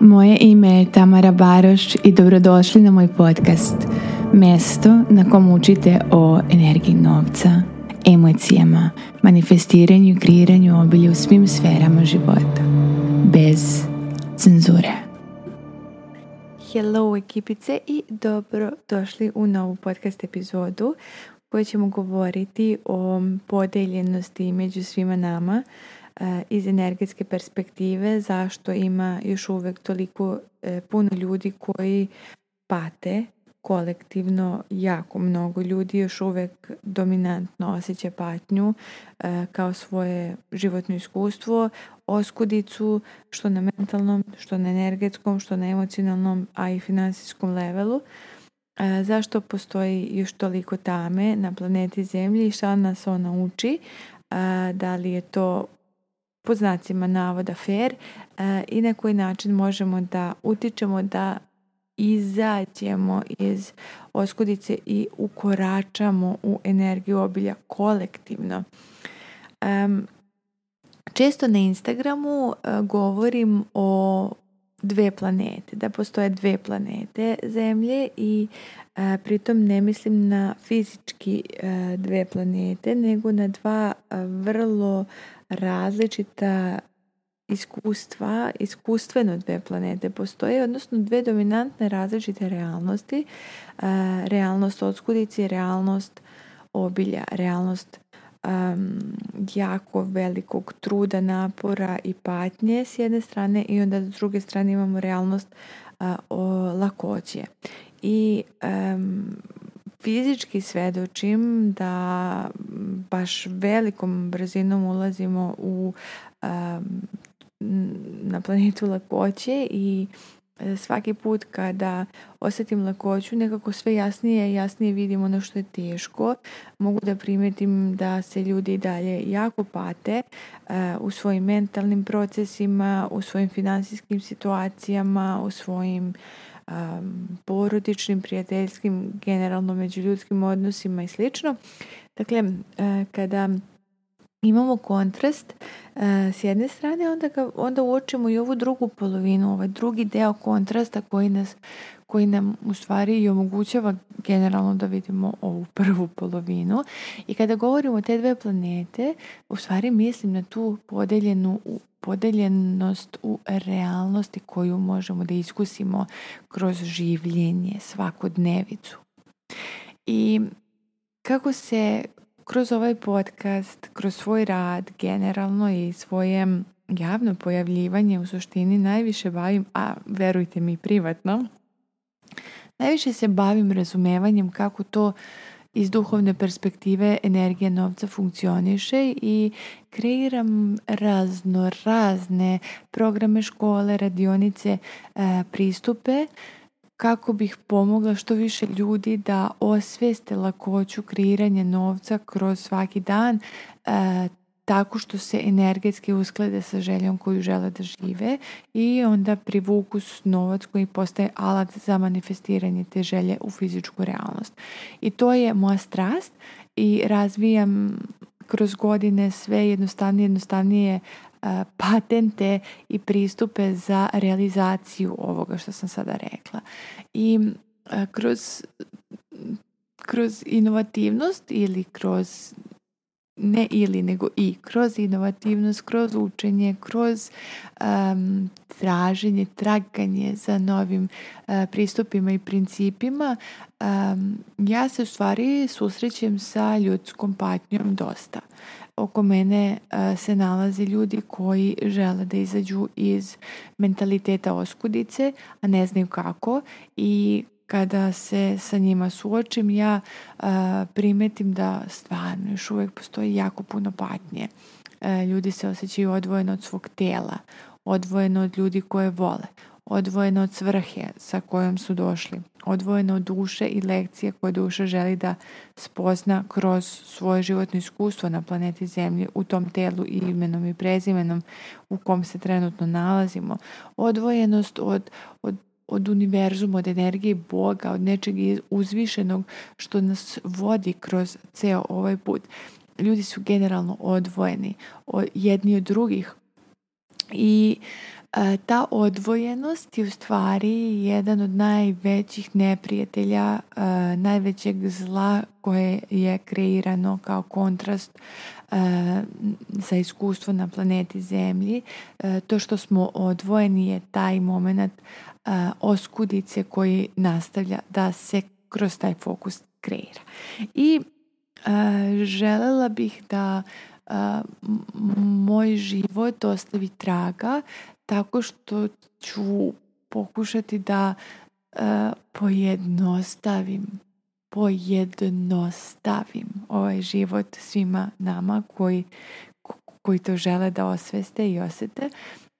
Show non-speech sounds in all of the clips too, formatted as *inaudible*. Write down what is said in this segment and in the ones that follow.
Moje ime je Tamara Baroš i dobrodošli na moj podcast Mesto na kom učite o energiji novca, emocijama, manifestiranju i kreiranju obilje u svim sferama života. Bez cenzure. Hello ekipice i dobrodošli u novu podcast epizodu u kojoj ćemo govoriti o podeljenosti među svima nama E, iz energetske perspektive zašto ima još uvek toliko e, puno ljudi koji pate kolektivno jako mnogo ljudi još uvek dominantno osjeća patnju e, kao svoje životno iskustvo, oskudicu što na mentalnom, što na energetskom, što na emocionalnom, a i financijskom levelu. zašto postoji još toliko tame na planeti Zemlji i šta nas ona uči? da li je to po znacima navoda fair e, i na koji način možemo da utičemo da izađemo iz oskudice i ukoračamo u energiju obilja kolektivno. Često na Instagramu e, govorim o dve planete, da postoje dve planete zemlje i e, pritom ne mislim na fizički dve planete, nego na dva vrlo različita iskustva, iskustveno dve planete postoje, odnosno dve dominantne različite realnosti. E, realnost odskudici realnost obilja, realnost jako velikog truda, napora i patnje s jedne strane i onda s druge strane imamo realnost e, lakoće. I fizički svedočim da baš velikom brzinom ulazimo u na planetu lakoće i e, svaki put kada osjetim lakoću nekako sve jasnije i jasnije vidim ono što je teško. Mogu da primetim da se ljudi dalje jako pate e, u svojim mentalnim procesima, u svojim financijskim situacijama, u svojim um, porodičnim, prijateljskim, generalno međuljudskim odnosima i slično. Dakle, e, kada imamo kontrast e, s jedne strane, onda, onda uočimo i ovu drugu polovinu, ovaj drugi deo kontrasta koji nas koji nam u stvari i omogućava generalno da vidimo ovu prvu polovinu. I kada govorimo o te dve planete, u stvari mislim na tu podeljenu podeljenost u realnosti koju možemo da iskusimo kroz življenje, svakodnevicu. I kako se kroz ovaj podcast, kroz svoj rad generalno i svoje javno pojavljivanje u suštini najviše bavim, a verujte mi privatno, najviše se bavim razumevanjem kako to iz duhovne perspektive energije novca funkcioniše i kreiram razno razne programe škole, radionice, e, pristupe kako bih pomogla što više ljudi da osvijeste lakoću kreiranja novca kroz svaki dan e, tako što se energetski usklade sa željom koju žele da žive i onda privuku novac koji postaje alat za manifestiranje te želje u fizičku realnost. I to je moja strast i razvijam kroz godine sve jednostavnije, jednostavnije patente i pristupe za realizaciju ovoga što sam sada rekla. I kroz, kroz inovativnost ili kroz ne ili, nego i kroz inovativnost, kroz učenje, kroz um, traženje, traganje za novim e, pristupima i principima, ja se u stvari susrećem sa ljudskom patnjom dosta. Oko mene e, se nalaze ljudi koji žele da izađu iz mentaliteta oskudice, a ne znaju kako i kada se sa njima suočim ja primetim da stvarno još uvijek postoji jako puno patnje. E, ljudi se osjećaju odvojeno od svog tela, odvojeno od ljudi koje vole, odvojeno od svrhe sa kojom su došli, odvojeno od duše i lekcije koje duša želi da spozna kroz svoje životno iskustvo na planeti Zemlji u tom telu i imenom i prezimenom u kom se trenutno nalazimo. Odvojenost od, od od univerzuma, od energije Boga, od nečeg uzvišenog što nas vodi kroz ceo ovaj put. Ljudi su generalno odvojeni jedni od drugih i e, ta odvojenost je u stvari jedan od najvećih neprijatelja, e, najvećeg zla koje je kreirano kao kontrast E, za iskustvo na planeti Zemlji. E, to što smo odvojeni je taj moment e, oskudice koji nastavlja da se kroz taj fokus kreira. I želela bih da moj život ostavi traga tako što ću pokušati da pojednostavim pojednostavim ovaj život svima nama koji, koji to žele da osveste i osete,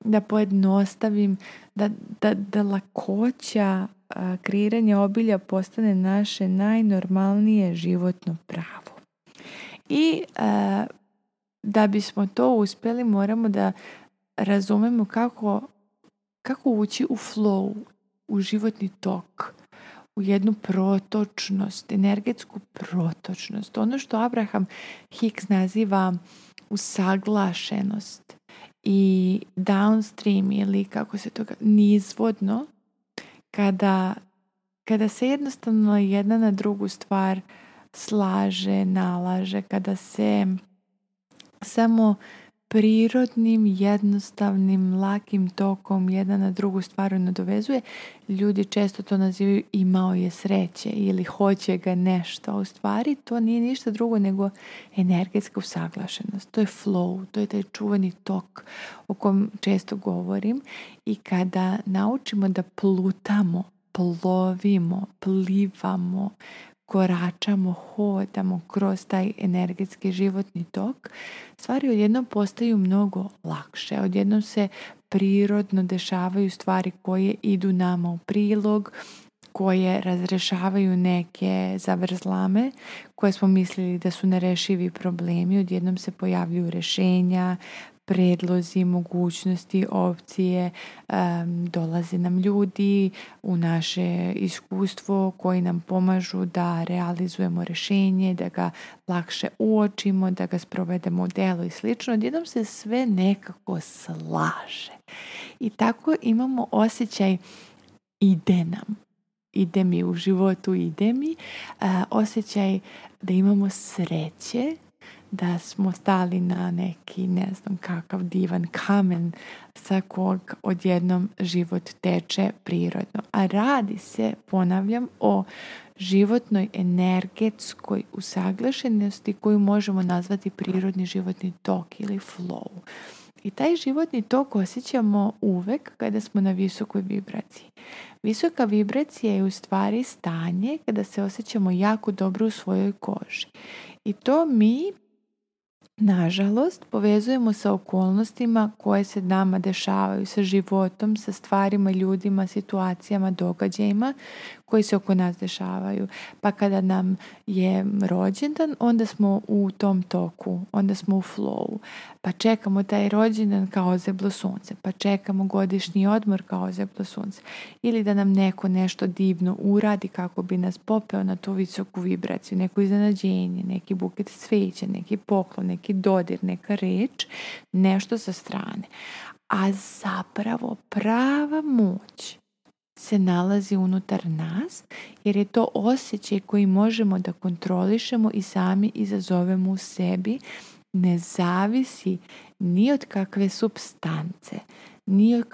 da pojednostavim, da, da, da lakoća obilja postane naše najnormalnije životno pravo. I da bismo to uspjeli moramo da razumemo kako, kako ući u flow, u životni tok u jednu protočnost, energetsku protočnost. Ono što Abraham Hicks naziva usaglašenost i downstream ili kako se to nizvodno kada, kada se jednostavno jedna na drugu stvar slaže, nalaže, kada se samo prirodnim, jednostavnim, lakim tokom jedna na drugu stvar nadovezuje. Ljudi često to nazivaju imao je sreće ili hoće ga nešto. U stvari to nije ništa drugo nego energetska usaglašenost. To je flow, to je taj čuveni tok o kom često govorim. I kada naučimo da plutamo, plovimo, plivamo, koračamo, hodamo kroz taj energetski životni tok, stvari odjednom postaju mnogo lakše. Odjednom se prirodno dešavaju stvari koje idu nama u prilog, koje razrešavaju neke zavrzlame koje smo mislili da su nerešivi problemi, odjednom se pojavljuju rešenja, predlozi, mogućnosti, opcije, dolaze nam ljudi u naše iskustvo koji nam pomažu da realizujemo rešenje da ga lakše uočimo, da ga sprovedemo u delo i slično. Odjednom se sve nekako slaže. I tako imamo osjećaj ide nam. Ide mi u životu, ide mi. Osjećaj da imamo sreće da smo stali na neki, ne znam kakav divan kamen sa kog odjednom život teče prirodno. A radi se, ponavljam, o životnoj energetskoj usaglašenosti koju možemo nazvati prirodni životni tok ili flow. I taj životni tok osjećamo uvek kada smo na visokoj vibraciji. Visoka vibracija je u stvari stanje kada se osjećamo jako dobro u svojoj koži. I to mi Nažalost, povezujemo sa okolnostima koje se nama dešavaju, sa životom, sa stvarima, ljudima, situacijama, događajima koji se oko nas dešavaju. Pa kada nam je rođendan, onda smo u tom toku, onda smo u flowu. Pa čekamo taj rođendan kao zeblo sunce, pa čekamo godišnji odmor kao zeblo sunce. Ili da nam neko nešto divno uradi kako bi nas popeo na tu visoku vibraciju, neko iznenađenje, neki buket sveća, neki poklon, neki dodir, neka reč, nešto sa strane. A zapravo prava moć se nalazi unutar nas jer je to osjećaj koji možemo da kontrolišemo i sami izazovemo u sebi ne zavisi ni od kakve substance, ni od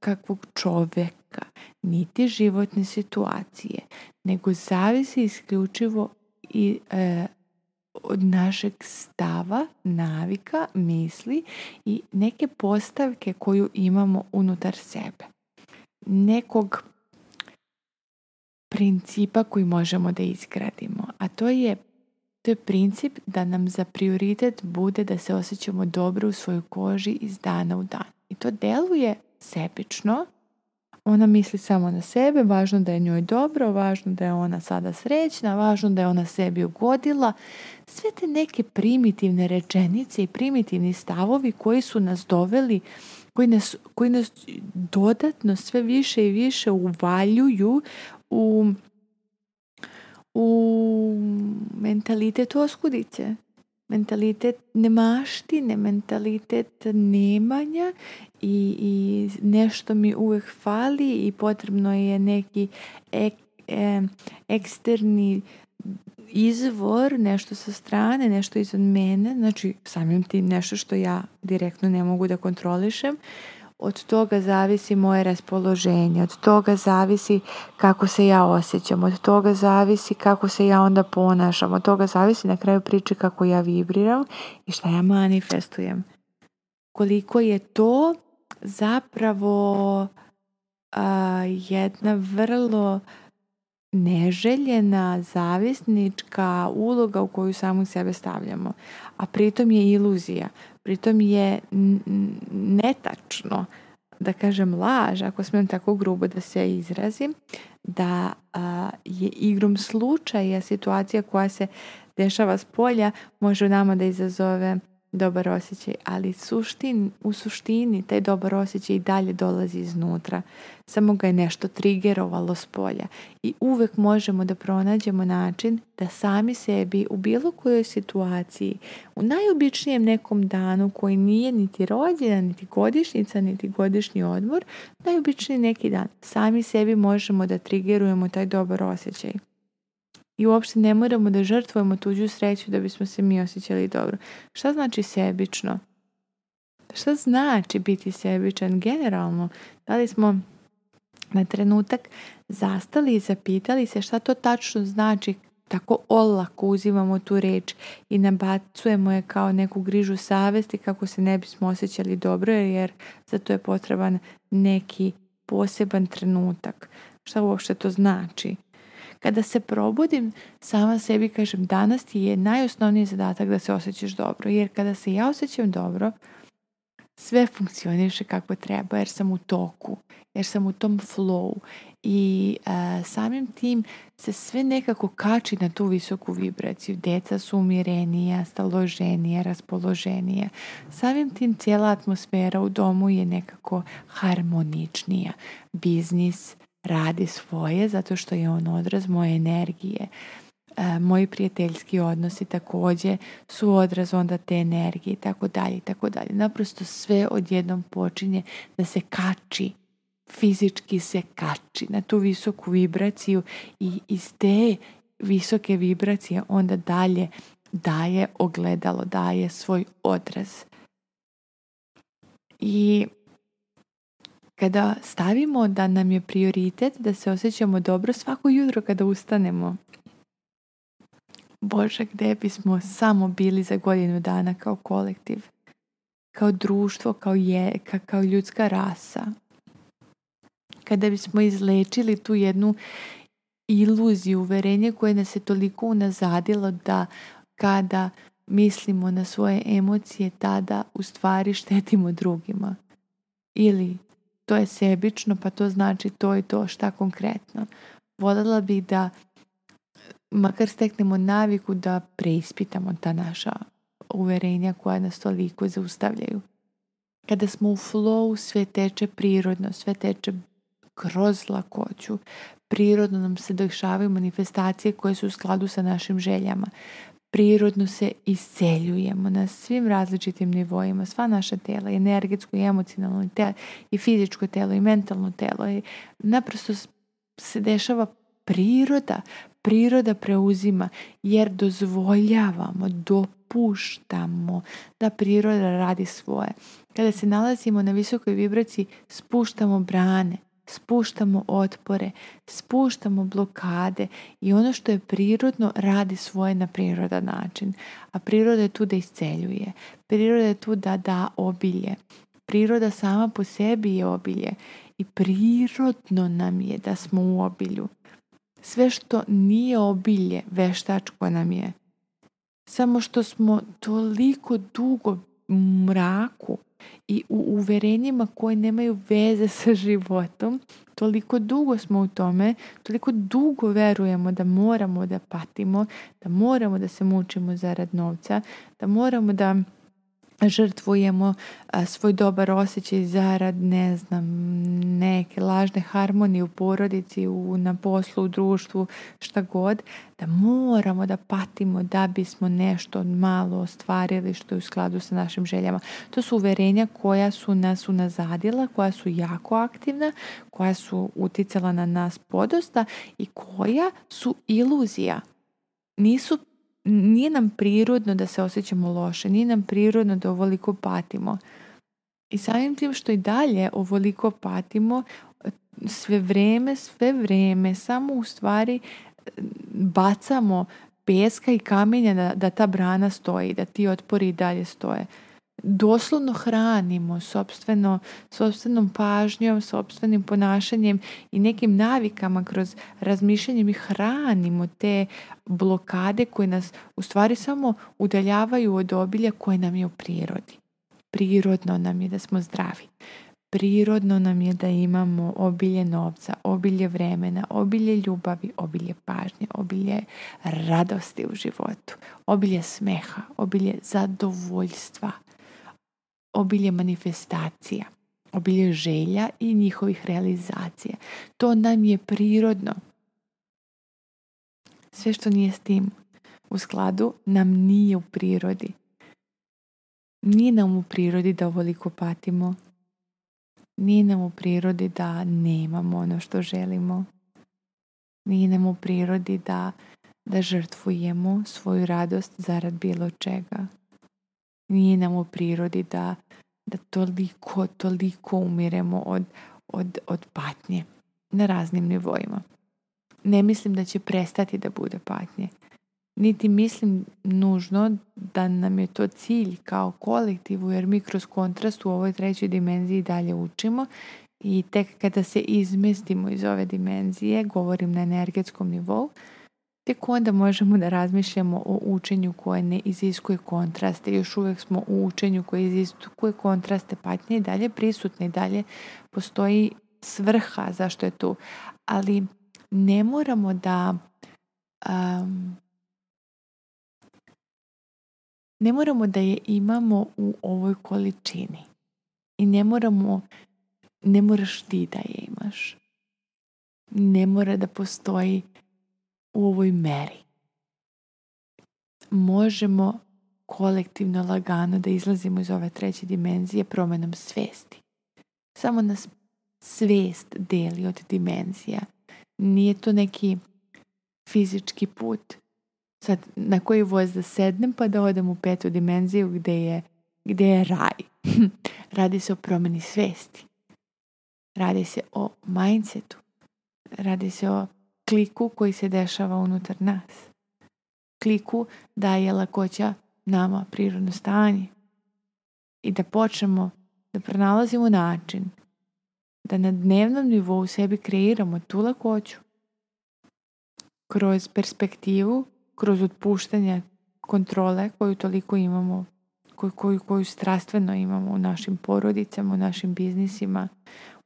kakvog čoveka, niti životne situacije, nego zavisi isključivo i e, od našeg stava, navika, misli i neke postavke koju imamo unutar sebe nekog principa koji možemo da izgradimo. A to je, to je princip da nam za prioritet bude da se osjećamo dobro u svojoj koži iz dana u dan. I to deluje sebično. Ona misli samo na sebe, važno da je njoj dobro, važno da je ona sada srećna, važno da je ona sebi ugodila. Sve te neke primitivne rečenice i primitivni stavovi koji su nas doveli koji nas, dodatno sve više i više uvaljuju u, u mentalitet oskudice mentalitet nemaštine, mentalitet nemanja i, i nešto mi uvijek fali i potrebno je neki ek, e, eksterni izvor, nešto sa strane, nešto izvan mene, znači samim tim nešto što ja direktno ne mogu da kontrolišem, od toga zavisi moje raspoloženje, od toga zavisi kako se ja osjećam, od toga zavisi kako se ja onda ponašam, od toga zavisi na kraju priče kako ja vibriram i šta ja manifestujem. Koliko je to zapravo jedna vrlo neželjena, zavisnička uloga u koju samu sebe stavljamo. A pritom je iluzija, pritom je netačno, da kažem laž, ako smijem tako grubo da se izrazim, da je igrom slučaja situacija koja se dešava s polja može u nama da izazove dobar osjećaj, ali suštin, u suštini taj dobar osjećaj i dalje dolazi iznutra. Samo ga je nešto trigerovalo s polja i uvek možemo da pronađemo način da sami sebi u bilo kojoj situaciji, u najobičnijem nekom danu koji nije niti rođena, niti godišnica, niti godišnji odmor, najobičniji neki dan, sami sebi možemo da trigerujemo taj dobar osjećaj i uopšte ne moramo da žrtvujemo tuđu sreću da bismo se mi osjećali dobro. Šta znači sebično? Šta znači biti sebičan generalno? Da li smo na trenutak zastali i zapitali se šta to tačno znači tako olako uzimamo tu reč i nabacujemo je kao neku grižu savesti kako se ne bismo osjećali dobro jer za to je potreban neki poseban trenutak. Šta uopšte to znači? Kada se probudim, sama sebi kažem danas ti je najosnovniji zadatak da se osjećaš dobro. Jer kada se ja osjećam dobro, sve funkcioniše kako treba jer sam u toku, jer sam u tom flow i e, samim tim se sve nekako kači na tu visoku vibraciju. Deca su umirenija, staloženija, raspoloženije, Samim tim cijela atmosfera u domu je nekako harmoničnija. Biznis, radi svoje zato što je on odraz moje energije. E, moji prijateljski odnosi također su odraz onda te energije i tako dalje i tako dalje. Naprosto sve odjednom počinje da se kači, fizički se kači na tu visoku vibraciju i iz te visoke vibracije onda dalje daje ogledalo, daje svoj odraz. I kada stavimo da nam je prioritet da se osjećamo dobro svako jutro kada ustanemo. Bože, gdje bismo samo bili za godinu dana kao kolektiv, kao društvo, kao je, kao ljudska rasa. Kada bismo izlečili tu jednu iluziju, uverenje koje nas je toliko unazadilo da kada mislimo na svoje emocije, tada u stvari štetimo drugima. Ili to je sebično, pa to znači to i to, šta konkretno. Voljela bih da makar steknemo naviku da preispitamo ta naša uverenja koja nas toliko zaustavljaju. Kada smo u flow sve teče prirodno, sve teče kroz lakoću. Prirodno nam se dešavaju manifestacije koje su u skladu sa našim željama prirodno se isceljujemo na svim različitim nivoima, sva naša tela, energetsko i emocionalno telo, i fizičko telo i mentalno telo. I naprosto se dešava priroda, priroda preuzima jer dozvoljavamo, dopuštamo da priroda radi svoje. Kada se nalazimo na visokoj vibraciji, spuštamo brane, spuštamo otpore, spuštamo blokade i ono što je prirodno radi svoje na prirodan način. A priroda je tu da isceljuje, priroda je tu da da obilje. Priroda sama po sebi je obilje i prirodno nam je da smo u obilju. Sve što nije obilje, veštačko nam je. Samo što smo toliko dugo u mraku i u uverenjima koje nemaju veze *laughs* sa životom. Toliko dugo smo u tome, toliko dugo verujemo da moramo da patimo, da moramo da se mučimo zarad novca, da moramo da žrtvujemo svoj dobar osjećaj zarad, ne znam, neke lažne harmonije u porodici, u, na poslu, u društvu, šta god, da moramo da patimo da bismo nešto malo ostvarili što je u skladu sa našim željama. To su uverenja koja su nas unazadila, koja su jako aktivna, koja su uticala na nas podosta i koja su iluzija nisu nije nam prirodno da se osjećamo loše, nije nam prirodno da ovoliko patimo. I samim tim što i dalje ovoliko patimo, sve vrijeme, sve vrijeme, samo u stvari e, bacamo peska i kamenja da, da ta brana stoji, da ti otpori i dalje stoje doslovno hranimo sobstveno, sobstvenom pažnjom, sobstvenim ponašanjem i nekim navikama kroz razmišljanje mi hranimo te blokade koje nas u stvari samo udaljavaju od obilja koje nam je u prirodi. Prirodno nam je da smo zdravi. Prirodno nam je da imamo obilje novca, obilje vremena, obilje ljubavi, obilje pažnje, obilje radosti u životu, obilje smeha, obilje zadovoljstva obilje manifestacija, obilje želja i njihovih realizacija. To nam je prirodno. Sve što nije s tim u skladu nam nije u prirodi. Nije nam u prirodi da ovoliko patimo. Nije nam u prirodi da nemamo ono što želimo. Nije nam u prirodi da, da žrtvujemo svoju radost zarad bilo čega nije nam u prirodi da, da toliko, toliko umiremo od, od, od patnje na raznim nivoima. Ne mislim da će prestati da bude patnje. Niti mislim nužno da nam je to cilj kao kolektivu, jer mi kroz kontrast u ovoj trećoj dimenziji dalje učimo i tek kada se izmestimo iz ove dimenzije, govorim na energetskom nivou, Tek onda možemo da razmišljamo o učenju koje ne iziskuje kontraste. Još uvek smo u učenju koje iziskuje kontraste patnje i dalje prisutne i dalje postoji svrha zašto je tu. Ali ne moramo da ne moramo da je imamo u ovoj količini. I ne moramo ne moraš ti da je imaš. Ne mora da postoji u ovoj meri. Možemo kolektivno lagano da izlazimo iz ove treće dimenzije promjenom svesti. Samo nas svest deli od dimenzija. Nije to neki fizički put. Sad, na koji voz da sednem pa da odem u petu dimenziju gdje je, gde je raj. *laughs* radi se o promjeni svesti. Radi se o mindsetu. Radi se o kliku koji se dešava unutar nas. Kliku da je lakoća nama prirodno stanje i da počnemo da pronalazimo način da na dnevnom nivou sebi kreiramo tu lakoću kroz perspektivu, kroz otpuštanje kontrole koju toliko imamo, koju, koju, koju strastveno imamo u našim porodicama, u našim biznisima,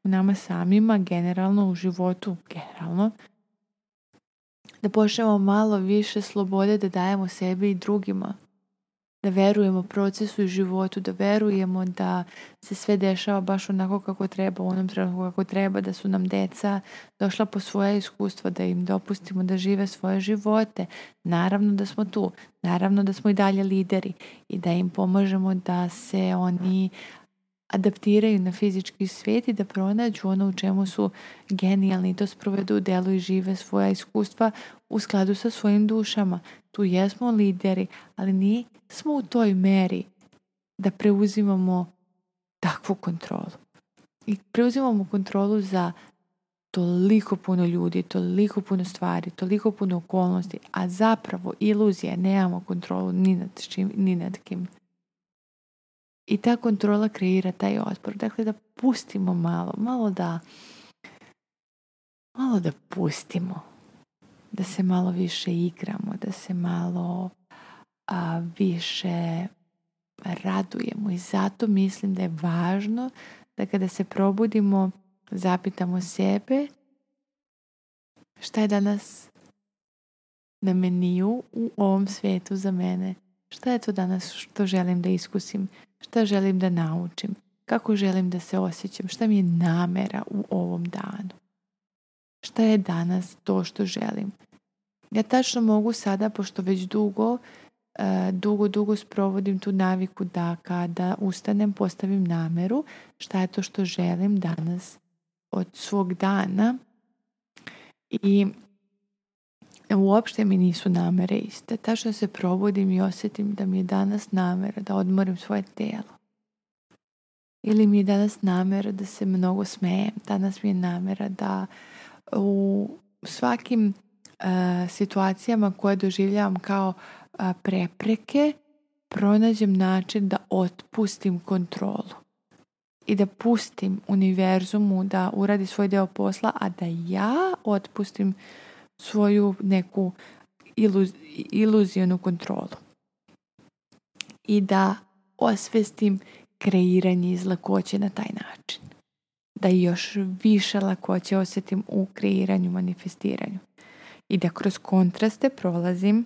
u nama samima, generalno u životu, generalno, da počnemo malo više slobode da dajemo sebi i drugima. Da verujemo procesu i životu, da verujemo da se sve dešava baš onako kako treba, u onom trenutku kako treba, da su nam deca došla po svoje iskustva, da im dopustimo da žive svoje živote. Naravno da smo tu, naravno da smo i dalje lideri i da im pomažemo da se oni adaptiraju na fizički svijet i da pronađu ono u čemu su genijalni, to sprovedu u delu i žive svoja iskustva u skladu sa svojim dušama. Tu jesmo lideri, ali nismo u toj meri da preuzimamo takvu kontrolu. I preuzimamo kontrolu za toliko puno ljudi, toliko puno stvari, toliko puno okolnosti, a zapravo iluzije, nemamo kontrolu ni nad čim, ni nad kim i ta kontrola kreira taj otpor. Dakle, da pustimo malo, malo da malo da pustimo, da se malo više igramo, da se malo a, više radujemo i zato mislim da je važno da kada se probudimo zapitamo sebe šta je danas na meniju u ovom svijetu za mene. Šta je to danas što želim da iskusim? šta želim da naučim, kako želim da se osjećam, šta mi je namera u ovom danu. Šta je danas to što želim? Ja tačno mogu sada, pošto već dugo, e, dugo, dugo sprovodim tu naviku da kada ustanem postavim nameru šta je to što želim danas od svog dana i uopšte mi nisu namere iste. Ta što se probudim i osjetim da mi je danas namera da odmorim svoje tijelo. Ili mi je danas namera da se mnogo smejem. Danas mi je namera da u svakim e, situacijama koje doživljavam kao e, prepreke pronađem način da otpustim kontrolu i da pustim univerzumu da uradi svoj deo posla, a da ja otpustim svoju neku iluz, kontrolu. I da osvestim kreiranje iz lakoće na taj način. Da još više lakoće osjetim u kreiranju, manifestiranju. I da kroz kontraste prolazim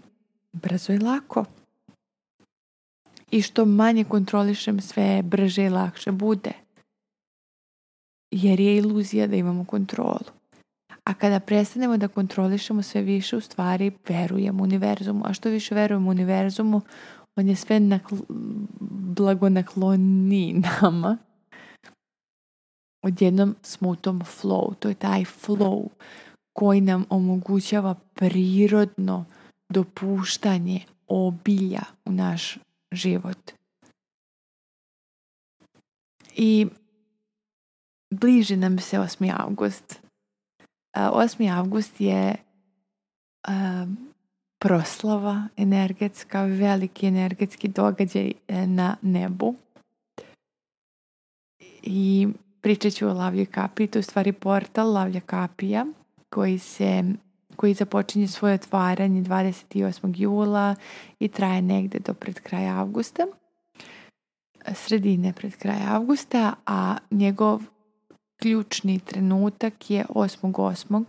brzo i lako. I što manje kontrolišem sve brže i lakše bude. Jer je iluzija da imamo kontrolu. A kada prestanemo da kontrolišemo sve više, u stvari verujemo univerzumu. A što više verujemo univerzumu, on je sve blago blagonakloni nama. Odjednom smo u tom flow. To je taj flow koji nam omogućava prirodno dopuštanje obilja u naš život. I bliži nam se 8. august. Eh, osmi avgust je eh, proslava energetska, veliki energetski događaj eh, na nebu. I pričat ću o Lavlje Kapiji, to je stvari portal Lavlja Kapija koji se koji započinje svoje otvaranje 28. jula i traje negde do pred kraja avgusta. Sredine pred kraja avgusta, a njegov ključni trenutak je 8.8.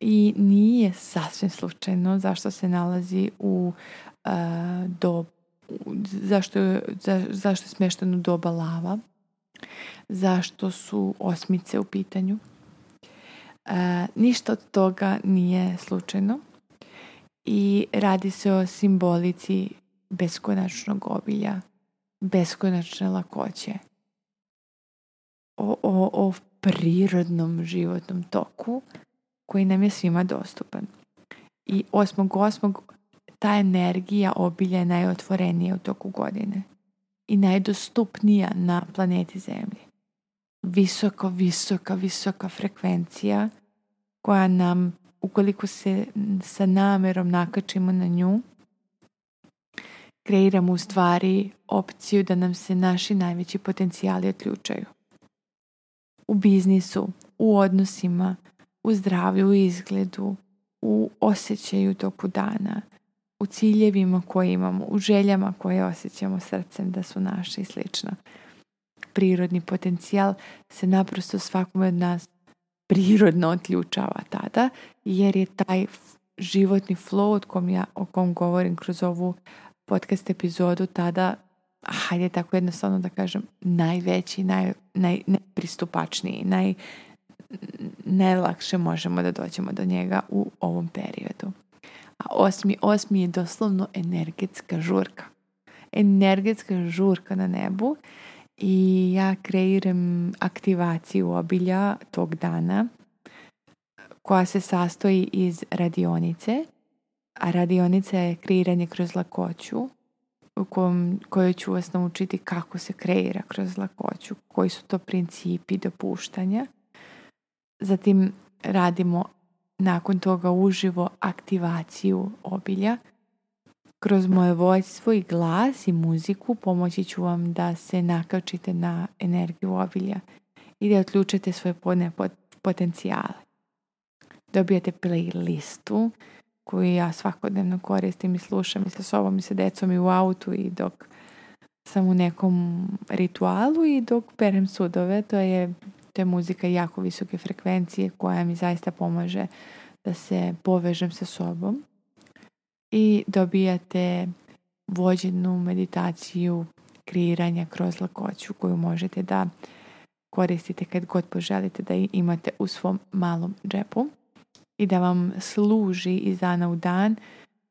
I nije sasvim slučajno zašto se nalazi u e, do, zašto, zašto je smešteno doba lava, zašto su osmice u pitanju. E, ništa od toga nije slučajno i radi se o simbolici beskonačnog obilja, beskonačne lakoće o, o, o prirodnom životnom toku koji nam je svima dostupan. I osmog, osmog, ta energija obilja je najotvorenija u toku godine i najdostupnija na planeti Zemlji. Visoka, visoka, visoka frekvencija koja nam, ukoliko se sa namerom nakačimo na nju, kreiramo u stvari opciju da nam se naši najveći potencijali otključaju u biznisu, u odnosima, u zdravlju, u izgledu, u osjećaju toku dana, u ciljevima koje imamo, u željama koje osjećamo srcem da su naše i slično. Prirodni potencijal se naprosto svakome od nas prirodno otključava tada, jer je taj životni flow o kom ja, o kom govorim kroz ovu podcast epizodu tada hajde tako jednostavno da kažem, najveći, naj, najpristupačniji, naj, najlakše možemo da dođemo do njega u ovom periodu. A osmi, osmi je doslovno energetska žurka. Energetska žurka na nebu i ja kreiram aktivaciju obilja tog dana koja se sastoji iz radionice, a radionica je kreiranje kroz lakoću, u kojoj ću vas naučiti kako se kreira kroz lakoću, koji su to principi dopuštanja. Zatim radimo nakon toga uživo aktivaciju obilja. Kroz moje vojstvo i glas i muziku pomoći ću vam da se nakačite na energiju obilja i da otključite svoje potencijale. Dobijete playlistu koju ja svakodnevno koristim i slušam i sa sobom i sa decom i u autu i dok sam u nekom ritualu i dok perem sudove. To je, to muzika jako visoke frekvencije koja mi zaista pomaže da se povežem sa sobom i dobijate vođenu meditaciju kreiranja kroz lakoću koju možete da koristite kad god poželite da imate u svom malom džepu i da vam služi iz dana u dan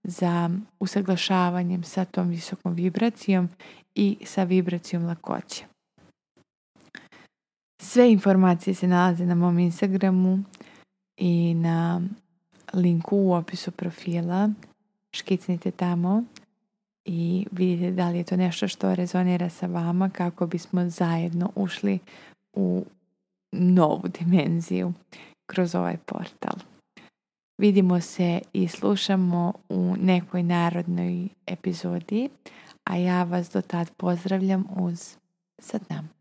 za usaglašavanjem sa tom visokom vibracijom i sa vibracijom lakoće. Sve informacije se nalaze na mom Instagramu i na linku u opisu profila. Škicnite tamo i vidite da li je to nešto što rezonira sa vama kako bismo zajedno ušli u novu dimenziju kroz ovaj portal. Vidimo se i slušamo u nekoj narodnoj epizodi, a ja vas do tad pozdravljam uz Sad nam.